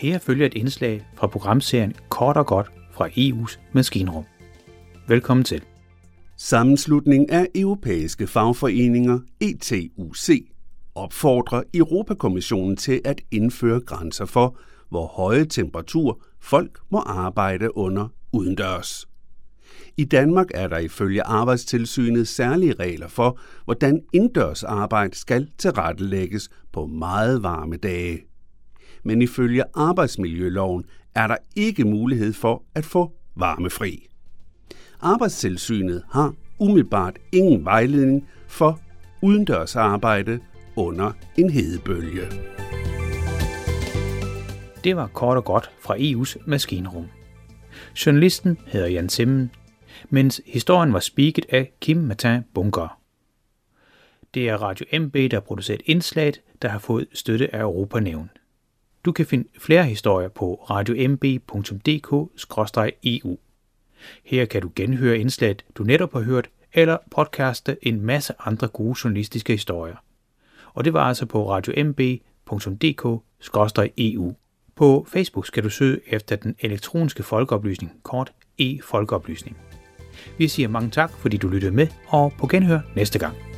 Her følger et indslag fra programserien Kort og godt fra EU's maskinrum. Velkommen til. Sammenslutning af europæiske fagforeninger, ETUC, opfordrer Europakommissionen til at indføre grænser for, hvor høje temperatur folk må arbejde under udendørs. I Danmark er der ifølge Arbejdstilsynet særlige regler for, hvordan indendørs arbejde skal tilrettelægges på meget varme dage. Men ifølge arbejdsmiljøloven er der ikke mulighed for at få varmefri. Arbejdstilsynet har umiddelbart ingen vejledning for udendørsarbejde under en hedebølge. Det var kort og godt fra EU's maskinrum. Journalisten hedder Jan Simmen, mens historien var spiket af Kim Martin Bunker. Det er Radio MB, der har produceret indslaget, der har fået støtte af Europanævn. Du kan finde flere historier på radiomb.dk-eu. Her kan du genhøre indslaget, du netop har hørt, eller podcaste en masse andre gode journalistiske historier. Og det var altså på radiomb.dk-eu. På Facebook skal du søge efter den elektroniske folkeoplysning, kort e-folkeoplysning. Vi siger mange tak, fordi du lyttede med, og på genhør næste gang.